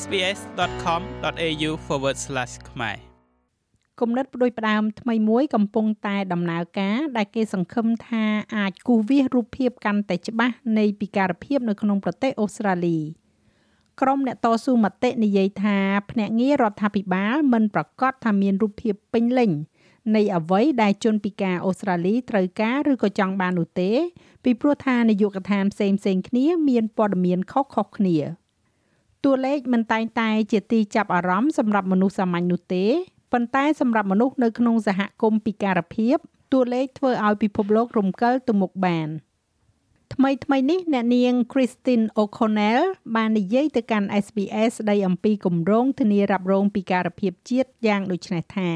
sbs.com.au/ ខ្មែរគំនិតផ្ដួចផ្ដើមថ្មីមួយកំពុងតែដំណើរការដែលគេសង្ឃឹមថាអាចគូសវាសរូបភាពកាន់តែច្បាស់នៃពិការភាពនៅក្នុងប្រទេសអូស្ត្រាលីក្រុមអ្នកតស៊ូមតិនិយាយថាភ្នាក់ងាររដ្ឋាភិបាលមិនប្រកាសថាមានរូបភាពពេញលេញនៃអ្វីដែលជនពិការអូស្ត្រាលីត្រូវការឬក៏ចង់បាននោះទេ ពីព្រោះថានាយកដ្ឋានផ្សេងផ្សេងគ្នាមានព័ត៌មានខុសៗគ្នា តួលេខមិនតែងតែជាទីចាប់អារម្មណ៍សម្រាប់មនុស្សសាមញ្ញនោះទេប៉ុន្តែសម្រាប់មនុស្សនៅក្នុងសហគមន៍ពិការភាពតួលេខធ្វើឲ្យពិភពលោករំកិលទៅមុខបានថ្មីថ្មីនេះអ្នកនាង Christine O'Connell បាននិយាយទៅកាន់ SBS ស្ដីអំពីគម្រោងធានារ៉ាប់រងពិការភាពជាតិយ៉ាងដូចនេះថា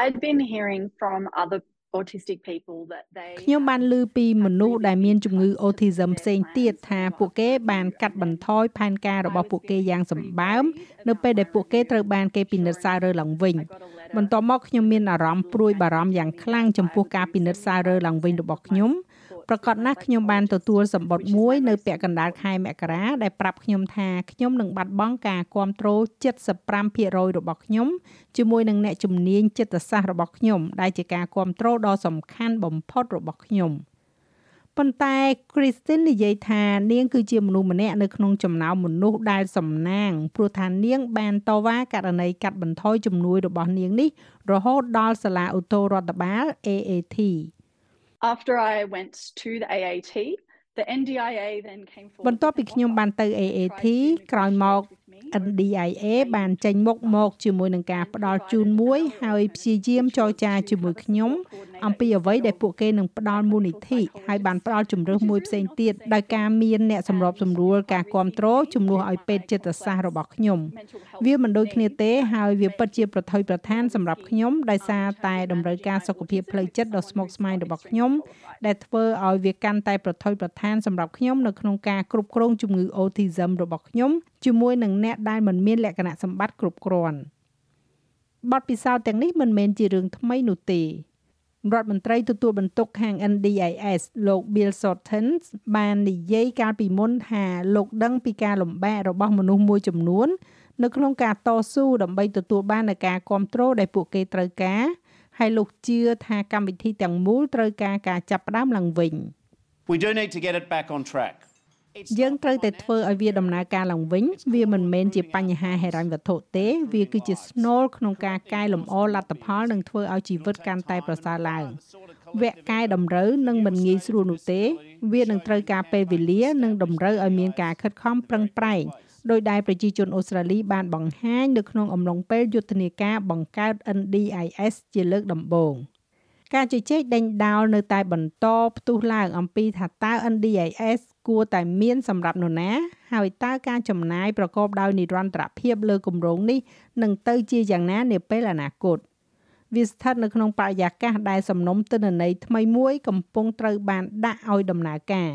I'd been hearing from other autistic people that they ខ្ញុំបានឮពីមនុស្សដែលមានជំងឺ autism ផ្សេងទៀតថាពួកគេបានកាត់បន្ថយផែនការរបស់ពួកគេយ៉ាងសម្បើមនៅពេលដែលពួកគេត្រូវបានគេពិនិត្យសាររើឡើងវិញបន្ទាប់មកខ្ញុំមានអារម្មណ៍ព្រួយបារម្ភយ៉ាងខ្លាំងចំពោះការពិនិត្យសាររើឡើងវិញរបស់ខ្ញុំ ប្រកាសណាស់ខ្ញុំបានទទួលសម្បត្តិមួយនៅពាក់កណ្ដាលខែមករាដែលប្រាប់ខ្ញុំថាខ្ញុំនឹងបាត់បង់ការគ្រប់គ្រង75%របស់ខ្ញុំជាមួយនឹងអ្នកជំនាញចិត្តសាស្ត្ររបស់ខ្ញុំដែលជាការគ្រប់គ្រងដ៏សំខាន់បំផុតរបស់ខ្ញុំប៉ុន្តែ Christine និយាយថានាងគឺជាមនុស្សម្នាក់នៅក្នុងចំណោមមនុស្សដែលសំណាងព្រោះថានាងបានតវ៉ាករណីកាត់បន្ថយជំនួយរបស់នាងនេះរហូតដល់សាលាឧទ្ធររដ្ឋបាល AAT after I went to the AAT the NDIA then came forward បន្ទាប់ពីខ្ញុំបានទៅ AAT ក្រោយមក NDIA បានចេញមុខមកជាមួយនឹងការផ្ដល់ជូនមួយហើយព្យាយាមចរចាជាមួយខ្ញុំ អំពីអ្វីដែលពួកគេនឹងផ្ដល់មូលនិធិហើយបានផ្ដល់ជំរើសមួយផ្សេងទៀតដោយការមានអ្នកសម្របសម្រួលការគ្រប់គ្រងជំនួសឲ្យពេទ្យចិត្តសាស្ត្ររបស់ខ្ញុំ វាមិនដូចគ្នាទេហើយវាពិតជាប្រថុយប្រឋានសម្រាប់ខ្ញុំដោយសារតែតម្រូវការសុខភាពផ្លូវចិត្តដ៏ស្មុគស្មាញរបស់ខ្ញុំដែលធ្វើឲ្យវាកាន់តែប្រថុយប្រឋានសម្រាប់ខ្ញុំនៅក្នុងការគ្រប់គ្រងជំងឺ autism របស់ខ្ញុំ ជាមួយនឹងអ្នកដែលមិនមានលក្ខណៈសម្បត្តិគ្រប់គ្រាន់បទពិសោធន៍ទាំងនេះមិនមែនជារឿងថ្មីនោះទេរដ្ឋមន្ត្រីទទួលបន្ទុកខាង NDIS លោក Bill Shorten បាននិយាយកាលពីមុនថាលោកដឹងពីការលំបាករបស់មនុស្សមួយចំនួន នៅក្នុងការតស៊ូដើម្បីទទួលបាននូវការគ្រប់គ្រងដែលពួកគេត្រូវការហើយលោកជឿថាកម្មវិធីទាំងមូលត្រូវការការចាប់ផ្ដើមឡើងវិញ We do need to get it back on track. យើងត្រូវតែធ្វើឲ្យវាដំណើរការឡើងវិញ វាមិនមែនជាបញ្ហាហិរញ្ញវត្ថុទេ វាគឺជាស្នូលក្នុងការកែលម្អលទ្ធផល និងធ្វើឲ្យជីវិតកាន់តែប្រសើរឡើងវគ្គកែតម្រូវនឹងមិនងាយស្រួលនោះទេ វានឹងត្រូវការពេលវេលា និងតម្រូវឲ្យមានការខិតខំប្រឹងប្រែងដោយដែលប្រជាជនអូស្ត្រាលីបានបង្ហាញនៅក្នុងអំឡុងពេលយុទ្ធនាការបង្កើត NDIS ជាលើកដំបូង ការជជែកដេញដោលនៅតែបន្តផ្ទុះឡើងអំពីថាតើ NDIS គួរតែមានសម្រាប់នរណា ហើយតើការចំណាយប្រកបដោយនិរន្តរភាពលើគម្រោងនេះនឹងទៅជាយ៉ាងណានាពេលអនាគតវាស្ថិតនៅក្នុងបរិយាកាសដែលសំណុំទិន្នន័យថ្មីមួយកំពុងត្រូវបានដាក់ឲ្យដំណើរការ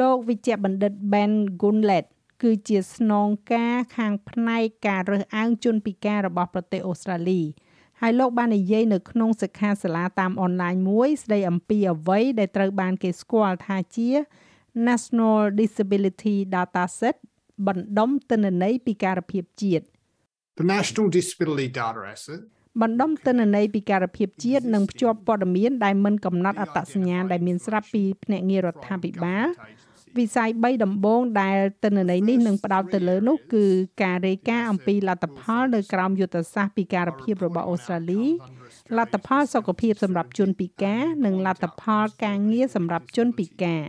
លោកវិជ្ជបណ្ឌិត Ben Gunlet គឺជាស្នងការខាងផ្នែកការរើសអើងជនពិការរបស់ប្រទេសអូស្ត្រាលី ហើយលោកបាននិយាយនៅក្នុងសិក្ខាសាលាតាមអនឡាញមួយ ស្ដីអំពីអ្វីដែលត្រូវបានគេស្គាល់ថាជា National Disability Dataset បណ្ដុំទិន្នន័យពិការភាពជាតិ The National Disability Data Asset បណ្ដុំទិន្នន័យពិការភាពជាតិនឹងភ្ជាប់ព័ត៌មានដែលមិនកំណត់អត្តសញ្ញាណដែលមានស្រាប់ពីភ្នាក់ងាររដ្ឋាភិបាល វិស័យ3ដំបូងដែលទិន្នន័យនេះនឹងផ្ដោតទៅលើនោះគឺការរាយការណ៍អំពីលទ្ធផលនៅក្រោមយុទ្ធសាស្ត្រពិការភាពរបស់អូស្ត្រាលីលទ្ធផលសុខភាពសម្រាប់ជនពិការ និងលទ្ធផលការងារសម្រាប់ជនពិការ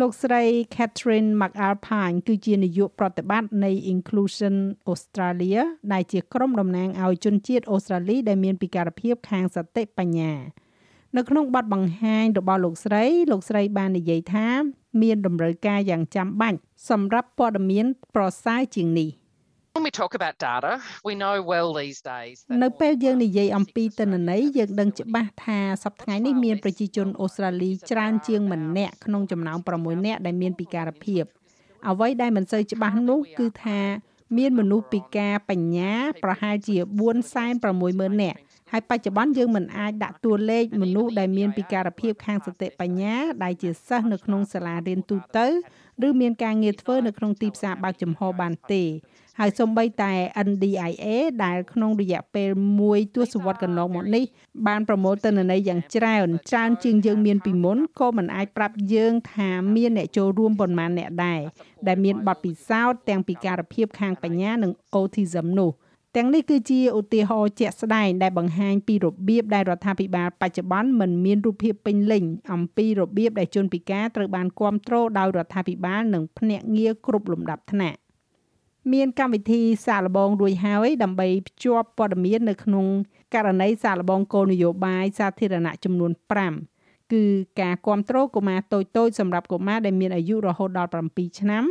លោកស្រី Catherine McAlpine គឺជានាយកប្រតិបត្តិនៃ Inclusion Australia ដែលជាក្រុមតំណាងឲ្យជនជាតិអូស្ត្រាលីដែលមានពិការភាពខាងសតិបញ្ញា នៅក្នុងបទបង្ហាញរបស់លោកស្រី លោកស្រីបាននិយាយថា មានតម្រូវការយ៉ាងចាំបាច់សម្រាប់ព័ត៌មានប្រសើរជាងនេះ When we talk about data, we know well these days នៅពេលយើងនិយាយអំពីទិន្នន័យយើងដឹងច្បាស់ថាសប្តាហ៍នេះមានប្រជាជនអូស្ត្រាលីច្រើនជាងម្នាក់ក្នុងចំណោម6នាក់ដែលមានពិការភាពអ្វីដែលមិនសូវច្បាស់នោះគឺថា មានមនុស្សពិការបញ្ញា ប្រហែលជា460,000នាក់ ហើយបច្ចុប្បន្នយើងមិនអាចដាក់តួលេខមនុស្សដែលមានពិការភាពខាងសតិបញ្ញាដែលជាសិស្សនៅក្នុងសាលារៀនទូទៅឬមានការងារធ្វើនៅក្នុងទីផ្សារបើកចំហបានទេហើយសូម្បីតែ NDIA ដែលក្នុងរយៈពេលមួយទសវត្សរ៍កន្លងមកនេះបានប្រមូលទិន្នន័យយ៉ាងច្រើនច្រើនជាងយើងមានពីមុនក៏មិនអាចប្រាប់យើងថាមានអ្នកចូលរួមប៉ុន្មានអ្នកដែរដែលមានបទពិសោធន៍ទាំងពិការភាពខាងបញ្ញានិង autism នោះ ទាំងនេះគឺជាឧទាហរណ៍ជាក់ស្ដែងដែលបង្ហាញពីរបៀបដែលរដ្ឋាភិបាលបច្ចុប្បន្នមិនមានរូបភាពពេញលេញអំពីរបៀបដែលជនពិការត្រូវបានគ្រប់គ្រងដោយរដ្ឋាភិបាលនិងភ្នាក់ងារគ្រប់លំដាប់ថ្នាក់មានកម្មវិធីសាកល្បងរួចហើយដើម្បីភ្ជាប់ព័ត៌មាននៅក្នុងករណីសាកល្បងគោលនយោបាយសាធារណៈចំនួន5គឺការគ្រប់គ្រងកុមារតូចៗសម្រាប់កុមារដែលមានអាយុរហូតដល់7ឆ្នាំ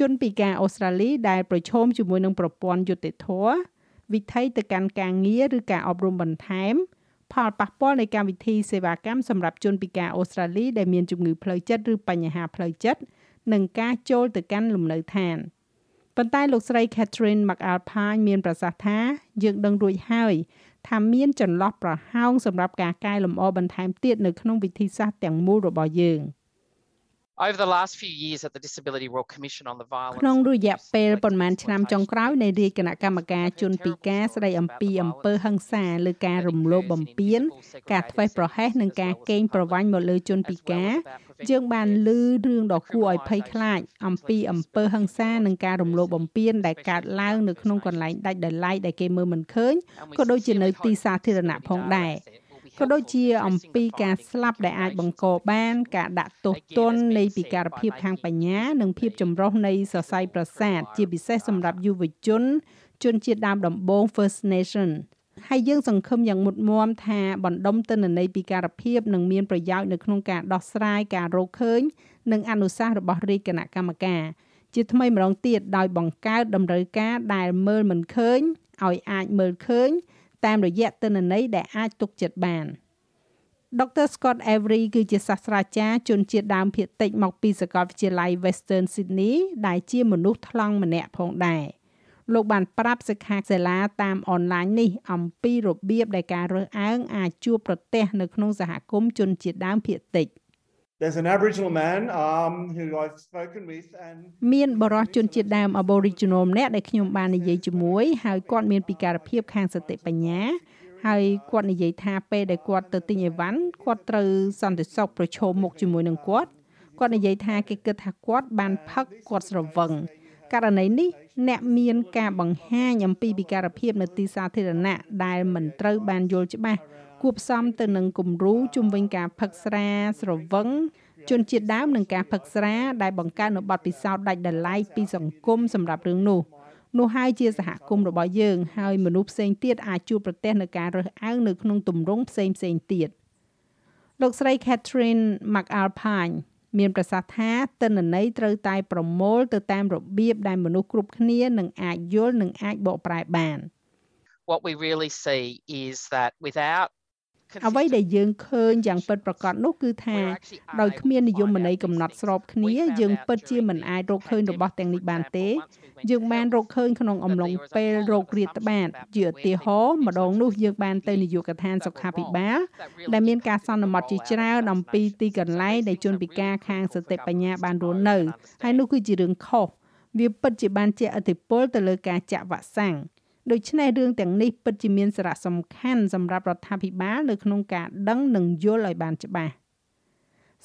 ជនពិការអូស្ត្រាលីដែលប្រឈមជាមួយនឹងប្រព័ន្ធយុតិធធវិធីទៅកាន់ការងារឬការអប់រំបន្ថែម ផលប៉ះពាល់នៃកម្មវិធីសេវាកម្មសម្រាប់ជនពិការអូស្ត្រាលីដែលមានជំងឺផ្លូវចិត្តឬបញ្ហាផ្លូវចិត្តនិងការចូលទៅកាន់លំនៅឋានប៉ុន្តែលោកស្រី Catherine McAlpine មានប្រសាសន៍ថាយើងដឹងរួចហើយថាមានចន្លោះប្រហោងសម្រាប់ការកែលម្អបន្ថែមទៀតនៅក្នុងវិធីសាស្ត្រទាំងមូលរបស់យើង។ Over the last few years at the Disability Royal Commission on the Violence ក្នុងរយៈពេលប្រមាណឆ្នាំចុងក្រោយនៃរាជគណៈកម្មការជនពិការស្ដីអំពីអំពើហិង្សាលើការរំលោភបំពាន ការធ្វេសប្រហែសនិងការកេងប្រវ័ញ្ចមកលើជនពិការយើងបានឮរឿងដ៏គួរឲ្យភ័យខ្លាចអំពីអំពើហិង្សានិងការរំលោភបំពានដែលកើតឡើងនៅក្នុងកន្លែងដាច់ដោយឡែកដែលគេមើលមិនឃើញក៏ដូចជានៅទីសាធារណៈផងដែរ ក៏ដូចជាអំពីការស្លាប់ដែលអាចបង្កបាន ការដាក់ទោសទណ្ឌនៃពិការភាពខាងបញ្ញា និងភាពចម្រុះនៃសរសៃប្រសាទជាពិសេសសម្រាប់យុវជន ជនជាតិដើមដំបូង First Nation ហើយយើងសង្ឃឹមយ៉ាងមុតមមថាបណ្ដុំទិន្នន័យពិការភាពនឹងមានប្រយោជន៍នៅក្នុងការដោះស្រាយការរកឃើញ និងអនុសាសន៍របស់រាជគណៈកម្មការជាថ្មីម្ដងទៀតដោយបង្កើតតម្រូវការដែលមើលមិនឃើញឲ្យអាចមើលឃើញ តាមរយៈទិន្នន័យដែលអាចទុកចិត្តបាន Dr. Scott Avery គឺជាសាស្ត្រាចារ្យជនជាតិដើមភាគតិចមកពីសាកលវិទ្យាល័យ Western Sydney ដែលជាមនុស្សថ្លង់ម្នាក់ផងដែរលោកបានប្រាប់សិក្ខាសាលាតាមអនឡាញនេះអំពីរបៀបដែលការរើសអើងអាចជួបប្រទះនៅក្នុងសហគមន៍ជនជាតិដើមភាគតិច។ There's an Aboriginal man um who I've spoken with and មានបរិសុជនជាតិដើម Aboriginal ម្នាក់ដែលខ្ញុំបាននិយាយជាមួយហើយគាត់មានពិការភាពខាងសតិបញ្ញាហើយគាត់និយាយថាពេលដែលគាត់ទៅទិញអីវ៉ាន់គាត់ត្រូវសន្តិសុខប្រឈមមុខជាមួយនឹងគាត់គាត់និយាយថាគេគិតថាគាត់បានផឹកគាត់ស្រវឹងករណីនេះអ្នកមានការបង្ហាញអំពីពិការភាពនៅទីសាធារណៈដែលមិនត្រូវបានយល់ច្បាស់គួ បផ្សំទៅនឹងគំរូជំវិញការផឹកស្រាស្រវឹងជនជាតិដើមនឹងការផឹកស្រាដែលបង្កើននូវបទពិសោធន៍ដាច់ដライពីសង្គមសម្រាប់រឿងនោះនោះហើយជាសហគមន៍របស់យើងហើយមនុស្សផ្សេងទៀតអាចជួបប្រទះនឹងការរើសអើងនៅក្នុងទម្រង់ផ្សេងផ្សេងទៀតលោកស្រី Catherine McAlpine មានប្រសាសន៍ថាទិន្នន័យត្រូវតែប្រមូលទៅតាមរបៀបដែលមនុស្សគ្រប់គ្នានឹងអាចយល់និងអាចបកប្រែបាន What we really see is that without អ្វីដែលយើងឃើញយ៉ាងពិតប្រាកដនោះគឺថាដោយគ្មាននិយមន័យកំណត់ស្របគ្នា យើងពិតជាមិនអាចរកឃើញរបស់ទាំងនេះបានទេ យើងបានរកឃើញក្នុងអំឡុងពេលរោគរាតត្បាតជាឧទាហរណ៍ម្ដងនោះយើងបានទៅនាយកដ្ឋានសុខាភិបាលដែលមានការសន្មត់ជាច្រើនអំពីទីកន្លែងដែលជនពិការខាងសតិបញ្ញាបានរស់នៅហើយនោះគឺជារឿងខុសវាពិតជាបានជាឥទ្ធិពលទៅលើការចាក់វ៉ាក់សាំង ដូច្នេះរឿងទាំងនេះពិតជាមានសារៈសំខាន់សម្រាប់រដ្ឋាភិបាលនៅក្នុងការដឹងនិងយល់ឲ្យបានច្បាស់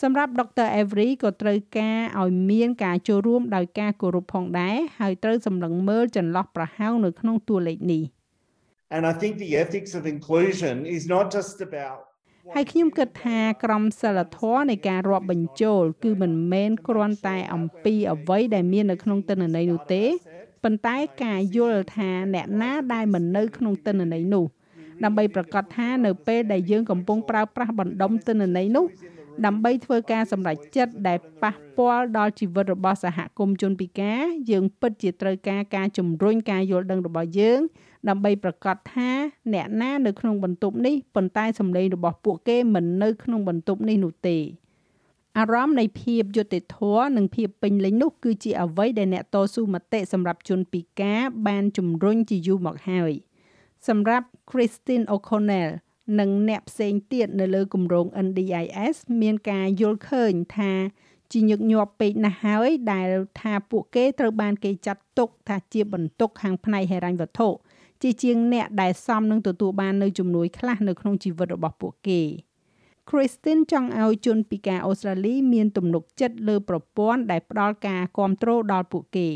សម្រាប់ Dr. Avery ក៏ត្រូវការឲ្យមានការចូលរួមដោយការគោរពផងដែរហើយត្រូវសម្លឹងមើលចន្លោះប្រហោងនៅក្នុងតួលេខនេះ And I think the ethics of inclusion is not just about ហើយខ្ញុំគិតថាក្រមសីលធម៌នៃការរាប់បញ្ចូល គឺមិនមែនគ្រាន់តែអំពីអ្វីដែលមាននៅក្នុងទិន្នន័យនោះទេ ប៉ុន្តែការយល់ថាអ្នកណាដែលមិននៅក្នុងទិន្នន័យនោះដើម្បីប្រកាសថានៅពេលដែលយើងកំពុងប្រើប្រាស់បណ្ដុំទិន្នន័យនោះដើម្បីធ្វើការសម្រេចចិត្តដែលប៉ះពាល់ដល់ជីវិតរបស់សហគមន៍ជនពិការយើងពិតជាត្រូវការការជំរុញការយល់ដឹងរបស់យើង ដើម្បីប្រកាសថាអ្នកណានៅក្នុងបន្ទប់នេះប៉ុន្តែសម្លេងរបស់ពួកគេមិននៅក្នុងបន្ទប់នេះនោះទេ អារម្មណ៍នៃភាពយុត្តិធម៌និងភាពពេញលេញនោះគឺជាអ្វីដែលអ្នកតស៊ូមតិសម្រាប់ជនពិការបានជំរុញជាយូរមកហើយសម្រាប់ Christine O'Connell និងអ្នកផ្សេងទៀតនៅលើគម្រោង NDIS មានការយល់ឃើញថាជាញឹកញាប់ពេកណាស់ហើយដែលថាពួកគេត្រូវបានគេចាត់ទុកថាជាបន្ទុកខាងផ្នែកហិរញ្ញវត្ថុជាជាងអ្នកដែលសមនឹងទទួលបាននៅជំនួយខ្លះនៅក្នុងជីវិតរបស់ពួកគេ Christine ចង់ឲ្យជនពិការអូស្ត្រាលីមានទំនុកចិត្តលើប្រព័ន្ធដែលផ្ដល់ការគ្រប់គ្រងដល់ពួកគេ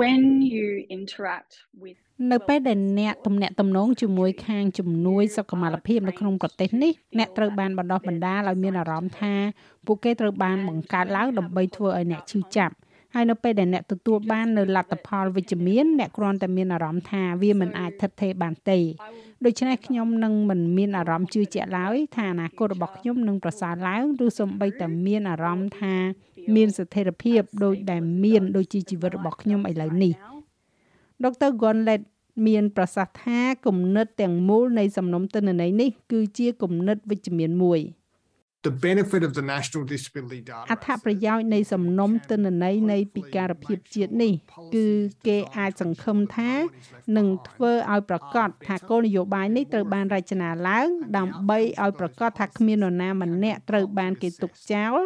When you interact with នៅពេលដែលអ្នកទំនាក់ទំនងជាមួយខាងជំនួយសុខុមាលភាពនៅក្នុងប្រទេសនេះអ្នកត្រូវបានបណ្ដោះបណ្ដាលឲ្យមានអារម្មណ៍ថាពួកគេត្រូវបានបង្កើតឡើងដើម្បីធ្វើឲ្យអ្នកឈឺចាប់ហើយនៅពេលដែលអ្នកទទួលបាននៅលទ្ធផលវិជ្ជមានអ្នកគ្រាន់តែមានអារម្មណ៍ថាវាមិនអាចថិតថេរបានទេ ដូច្នេះខ្ញុំនឹងមិនមានអារម្មណ៍ជឿជាក់ឡើយថាអនាគតរបស់ខ្ញុំនឹងប្រសើរឡើងឬសូម្បីតែមានអារម្មណ៍ថាមានស្ថិរភាពដូចដែលមានដូចជាជីវិតរបស់ខ្ញុំឥឡូវនេះដុកទ័រ Gonlet មានប្រសាសន៍ថាគំនិតទាំងមូលនៃសំណុំទិន្នន័យនេះគឺជាគំនិតវិជ្ជមានមួយ The benefit of the National Disability Data អត្ថប្រយោជន៍នៃសំណុំទិន្នន័យនៃពិការភាពជាតិនេះ គឺគេអាចសង្ឃឹមថានឹងធ្វើឲ្យប្រកាសថាគោលនយោបាយនេះត្រូវបានរចនាឡើង ដើម្បីឲ្យប្រកាសថាគ្មាននរណាម្នាក់ត្រូវបានគេទុកចោល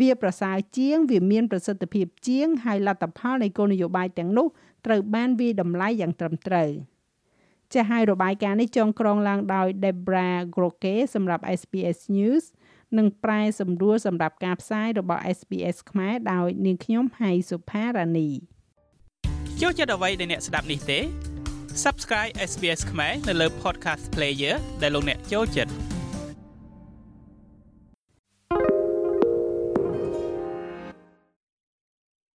វាប្រសើរជាង វាមានប្រសិទ្ធភាពជាង ហើយលទ្ធផលនៃគោលនយោបាយទាំងនោះត្រូវបានវាតម្លៃយ៉ាងត្រឹមត្រូវចាស់ហើយរបាយការណ៍នេះចងក្រងឡើងដោយ Debra Groke សម្រាប់ SBS News និងប្រែសម្រួលសម្រាប់ការផ្សាយរបស់ SBS ខ្មែរដោយនាងខ្ញុំហៃសុផារ៉ានីចូលចិត្តអ្វីដែលអ្នកស្ដាប់នេះទេ Subscribe SBS ខ្មែរនៅលើ Podcast Player ដែលលោកអ្នកចូលចិត្ត